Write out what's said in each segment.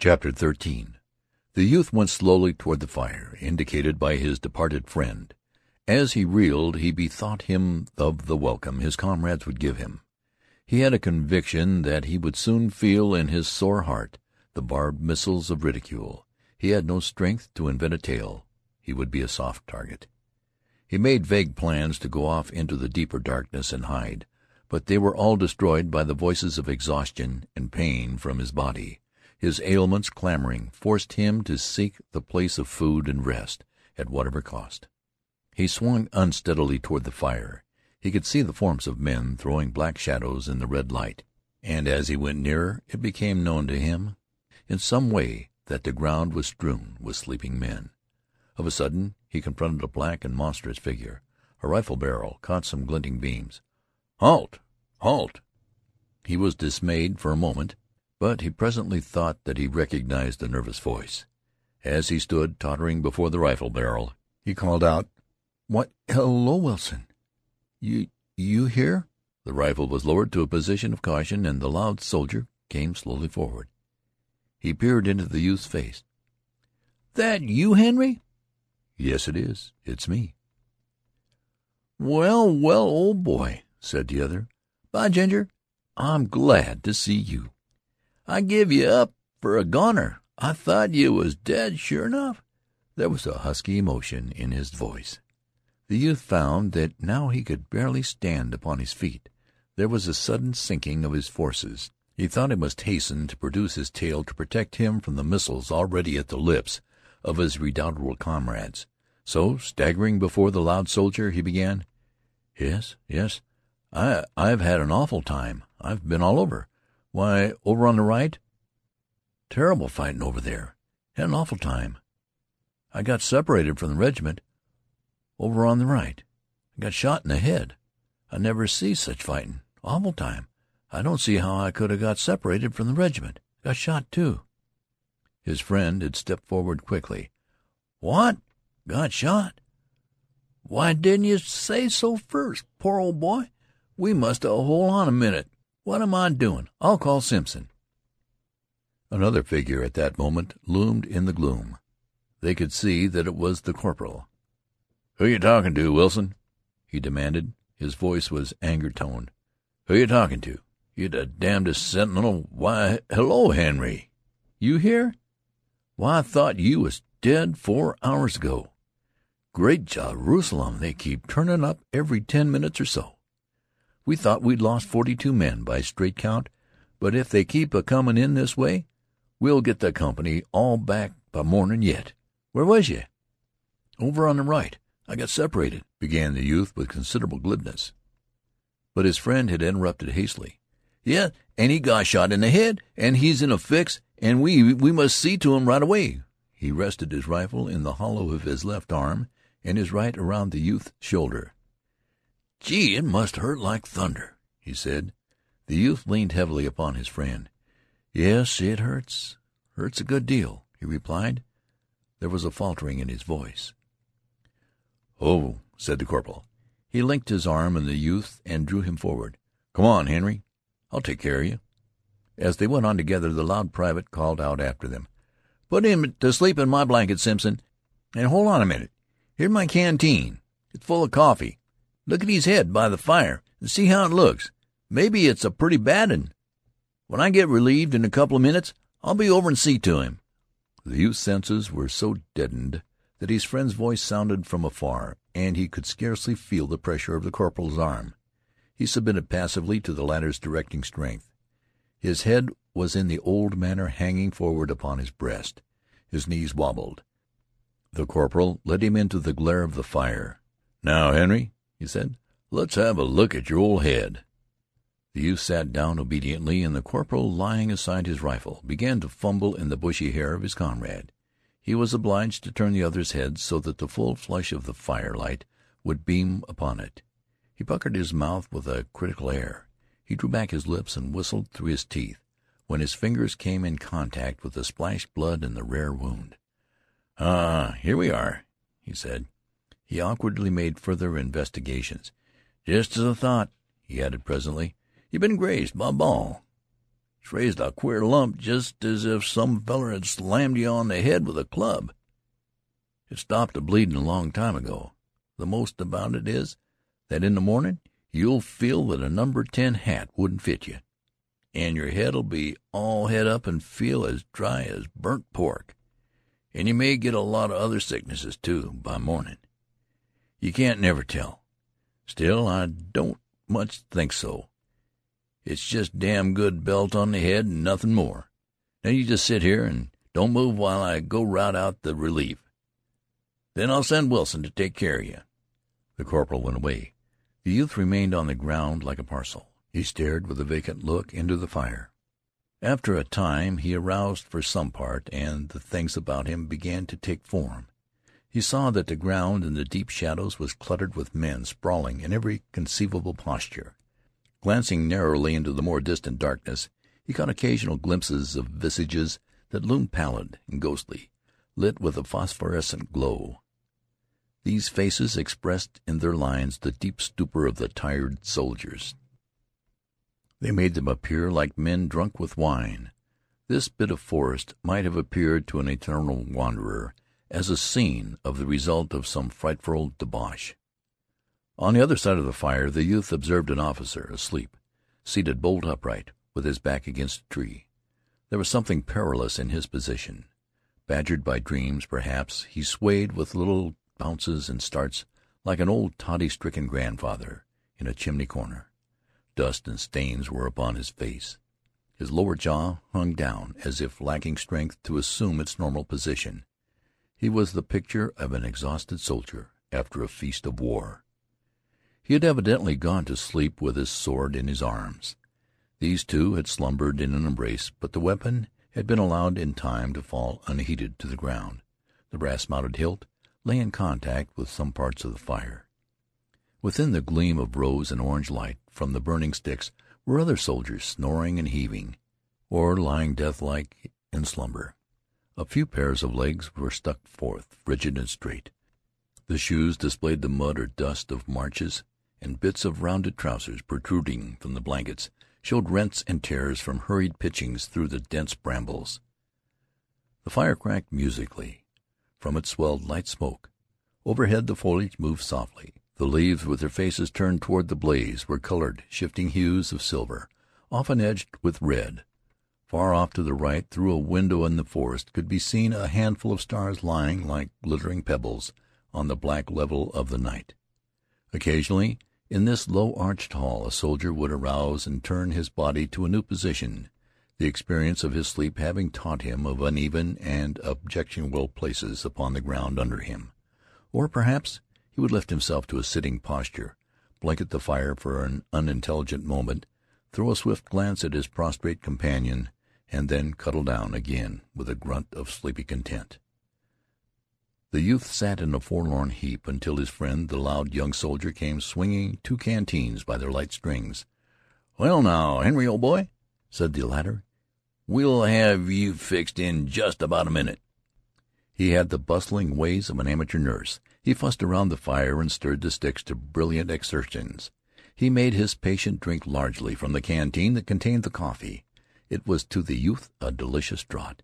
CHAPTER XIII The youth went slowly toward the fire indicated by his departed friend. As he reeled he bethought him of the welcome his comrades would give him. He had a conviction that he would soon feel in his sore heart the barbed missiles of ridicule. He had no strength to invent a tale. He would be a soft target. He made vague plans to go off into the deeper darkness and hide, but they were all destroyed by the voices of exhaustion and pain from his body. His ailments, clamoring, forced him to seek the place of food and rest, at whatever cost. He swung unsteadily toward the fire. He could see the forms of men throwing black shadows in the red light, and as he went nearer it became known to him in some way that the ground was strewn with sleeping men. Of a sudden he confronted a black and monstrous figure. A rifle barrel caught some glinting beams. "Halt! Halt!" He was dismayed for a moment. But he presently thought that he recognized the nervous voice. As he stood tottering before the rifle barrel, he called out: "Why, hello, Wilson. You you here?" The rifle was lowered to a position of caution, and the loud soldier came slowly forward. He peered into the youth's face. "That you, Henry?" "Yes, it is. It's me." "Well, well, old boy," said the other. "By Ginger, I'm glad to see you. I give you up for a goner. I thought you was dead, sure enough." There was a husky emotion in his voice. The youth found that now he could barely stand upon his feet. There was a sudden sinking of his forces. He thought he must hasten to produce his tale to protect him from the missiles already at the lips of his redoubtable comrades. So, staggering before the loud soldier, he began: "Yes, yes, I I've had an awful time. I've been all over. Why, over on the right terrible fightin' over there. Had an awful time. I got separated from the regiment over on the right. I got shot in the head. I never see such fightin'. Awful time. I don't see how I could 'a' got separated from the regiment. Got shot, too." His friend had stepped forward quickly. "What? Got shot? Why didn't you say so first? Poor old boy. We must 'a' Hold on a minute. What am I doing? I'll call Simpson." Another figure at that moment loomed in the gloom. They could see that it was the corporal. "Who you talkin' to, Wilson?" he demanded. His voice was anger toned. "Who you talkin' to? You the damnedest sentinel Why, hello, Henry. You here? Why, I thought you was dead four hours ago. Great Jerusalem, they keep turnin' up every ten minutes or so. We thought we'd lost forty two men by straight count, but if they keep a comin' in this way we'll get the company all back by mornin' yet. Where was you?" "Over on the right. I got separated," began the youth with considerable glibness. But his friend had interrupted hastily. "Yes, an' he got shot in the head, an' he's in a fix, an' we we must see to him right away." He rested his rifle in the hollow of his left arm and his right around the youth's shoulder. "Gee, it must hurt like thunder," he said. The youth leaned heavily upon his friend. "Yes, it hurts hurts a good deal," he replied. There was a faltering in his voice. "Oh," said the corporal. He linked his arm in the youth's and drew him forward. "Come on, Henry. I'll take care of you." As they went on together the loud private called out after them. "Put him to sleep in my blanket, Simpson. And hold on a minute. Here's my canteen. It's full of coffee. Look at his head by the fire and see how it looks. Maybe it's a pretty bad un. When I get relieved in a couple of minutes I'll be over and see to him." The youth's senses were so deadened that his friend's voice sounded from afar, and he could scarcely feel the pressure of the corporal's arm. He submitted passively to the latter's directing strength. His head was in the old manner hanging forward upon his breast. His knees wobbled. The corporal led him into the glare of the fire. "Now, Henry," he said, "let's have a look at your old head." The youth sat down obediently, and the corporal, laying aside his rifle, began to fumble in the bushy hair of his comrade. He was obliged to turn the other's head so that the full flush of the firelight would beam upon it. He puckered his mouth with a critical air. He drew back his lips and whistled through his teeth when his fingers came in contact with the splashed blood and the rare wound. "Ah, here we are," he said. He awkwardly made further investigations. "Just as I thought," he added presently. You been grazed by a ball." It's raised a queer lump, just as if some feller had slammed you on the head with a club. It stopped the bleedin' a long time ago. The most about it is that in the mornin' you'll feel that a number ten hat wouldn't fit you, and your head'll be all het up and feel as dry as burnt pork. And you may get a lot of other sicknesses, too, by mornin'. You can't never tell. Still, I don't much think so. It's just damn good belt on the head an' nothin' more. Now you just sit here an' don't move while I go rout out the relief. Then I'll send Wilson to take care of you." The corporal went away. The youth remained on the ground like a parcel. He stared with a vacant look into the fire. After a time he aroused for some part, and the things about him began to take form. He saw that the ground in the deep shadows was cluttered with men sprawling in every conceivable posture. Glancing narrowly into the more distant darkness, he caught occasional glimpses of visages that loomed pallid and ghostly, lit with a phosphorescent glow. These faces expressed in their lines the deep stupor of the tired soldiers. They made them appear like men drunk with wine. This bit of forest might have appeared to an eternal wanderer as a scene of the result of some frightful debauch. On the other side of the fire the youth observed an officer, asleep, seated bolt upright, with his back against a tree. There was something perilous in his position. Badgered by dreams, perhaps, he swayed with little bounces and starts like an old toddy-stricken grandfather in a chimney corner. Dust and stains were upon his face. His lower jaw hung down as if lacking strength to assume its normal position. He was the picture of an exhausted soldier after a feast of war. He had evidently gone to sleep with his sword in his arms. These two had slumbered in an embrace, but the weapon had been allowed in time to fall unheeded to the ground. The brass-mounted hilt lay in contact with some parts of the fire. Within the gleam of rose and orange light from the burning sticks were other soldiers snoring and heaving, or lying deathlike in slumber. A few pairs of legs were stuck forth, rigid and straight. The shoes displayed the mud or dust of marches, and bits of rounded trousers protruding from the blankets showed rents and tears from hurried pitchings through the dense brambles. The fire cracked musically. From it swelled light smoke. Overhead the foliage moved softly. The leaves, with their faces turned toward the blaze, were colored shifting hues of silver, often edged with red. Far off to the right, through a window in the forest, could be seen a handful of stars lying like glittering pebbles on the black level of the night. Occasionally, in this low arched hall, a soldier would arouse and turn his body to a new position the experience of his sleep having taught him of uneven and objectionable places upon the ground under him. Or perhaps he would lift himself to a sitting posture, blink at the fire for an unintelligent moment, throw a swift glance at his prostrate companion, and then cuddle down again with a grunt of sleepy content. The youth sat in a forlorn heap until his friend, the loud young soldier, came swinging two canteens by their light strings. "Well, now, Henry, old boy," said the latter, We'll have you fixed in just about a minute." He had the bustling ways of an amateur nurse. He fussed around the fire and stirred the sticks to brilliant exertions. He made his patient drink largely from the canteen that contained the coffee. It was to the youth a delicious draught.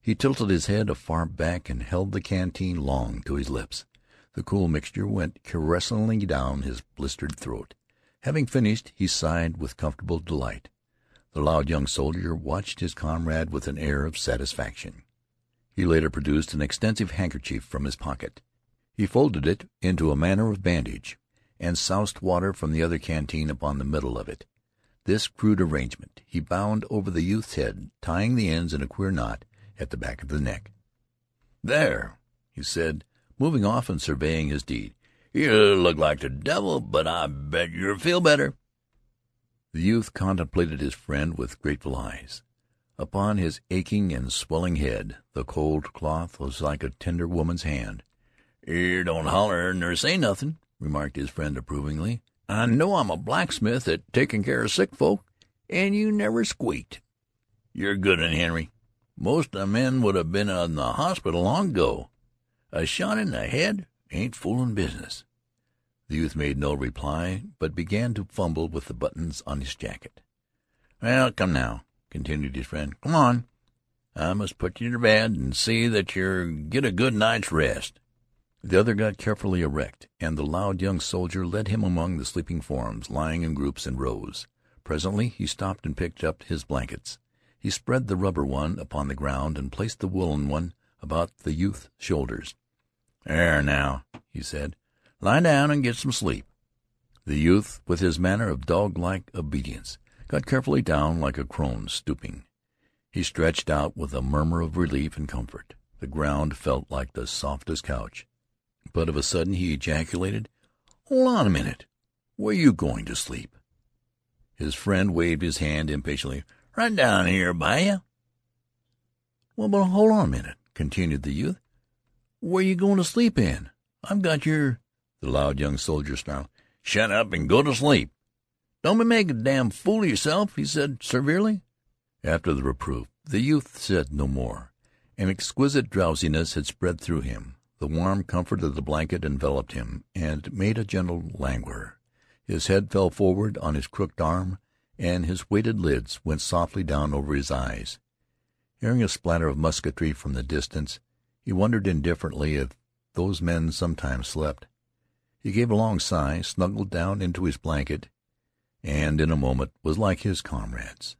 He tilted his head afar back and held the canteen long to his lips. The cool mixture went caressingly down his blistered throat. Having finished, he sighed with comfortable delight. The loud young soldier watched his comrade with an air of satisfaction. He later produced an extensive handkerchief from his pocket. He folded it into a manner of bandage, and soused water from the other canteen upon the middle of it. This crude arrangement he bound over the youth's head, tying the ends in a queer knot at the back of the neck. "There," he said, moving off and surveying his deed. "You look like the devil, but I bet you feel better. The youth contemplated his friend with grateful eyes. Upon his aching and swelling head the cold cloth was like a tender woman's hand. "You don't holler ner say nothin'," remarked his friend approvingly. "I know I'm a blacksmith at taking care of sick folk, and you never squeaked. You're good un, Henry. Most of the men would have been in the hospital long ago. A shot in the head ain't foolin' business. The youth made no reply, but began to fumble with the buttons on his jacket. "Well, come now," continued his friend. "Come on. I must put you to bed and see that you get a good night's rest." The other got carefully erect, and the loud young soldier led him among the sleeping forms, lying in groups and rows. Presently he stopped and picked up his blankets. He spread the rubber one upon the ground and placed the woolen one about the youth's shoulders. "There now," he said. "Lie down and get some sleep." The youth, with his manner of dog-like obedience, got carefully down like a crone stooping. He stretched out with a murmur of relief and comfort. The ground felt like the softest couch. But of a sudden he ejaculated, "Hold on a minute. Where you going to sleep?" His friend waved his hand impatiently. "Right down here by you." "Well, but hold on a minute," continued the youth. "Where you going to sleep in? I've got your The loud young soldier snarled. "Shut up and go to sleep." "Don't be making a damn fool of yourself," he said severely. After the reproof the youth said no more. An exquisite drowsiness had spread through him. The warm comfort of the blanket enveloped him, and made a gentle languor. His head fell forward on his crooked arm, and his weighted lids went softly down over his eyes. Hearing a splatter of musketry from the distance, he wondered indifferently if those men sometimes slept. He gave a long sigh, snuggled down into his blanket, and in a moment was like his comrades.